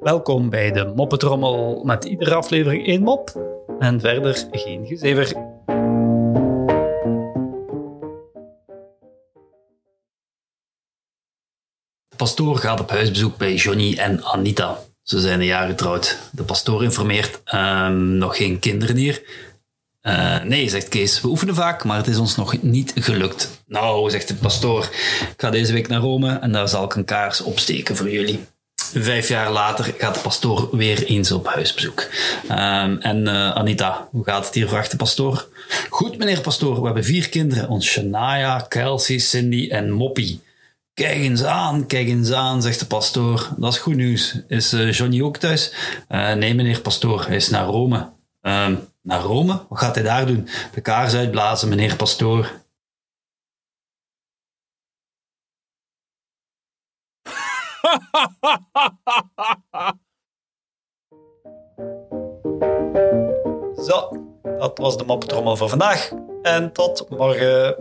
Welkom bij de Moppetrommel met iedere aflevering één mop en verder geen gezever. De pastoor gaat op huisbezoek bij Johnny en Anita. Ze zijn een jaar getrouwd. De pastoor informeert ehm, nog geen kinderen hier. Eh, nee, zegt Kees, we oefenen vaak, maar het is ons nog niet gelukt. Nou, zegt de pastoor, ik ga deze week naar Rome en daar zal ik een kaars opsteken voor jullie. Vijf jaar later gaat de pastoor weer eens op huisbezoek. Ehm, en eh, Anita, hoe gaat het hier? vraagt de pastoor. Goed, meneer pastoor, we hebben vier kinderen. Ons Shania, Kelsey, Cindy en Moppie. Kijk eens aan, kijk eens aan, zegt de pastoor. Dat is goed nieuws. Is eh, Johnny ook thuis? Nee, meneer pastoor, hij is naar Rome. Ehm, naar Rome? Wat gaat hij daar doen? De kaars uitblazen, meneer pastoor. Zo, dat was de moppetrommel voor vandaag. En tot morgen.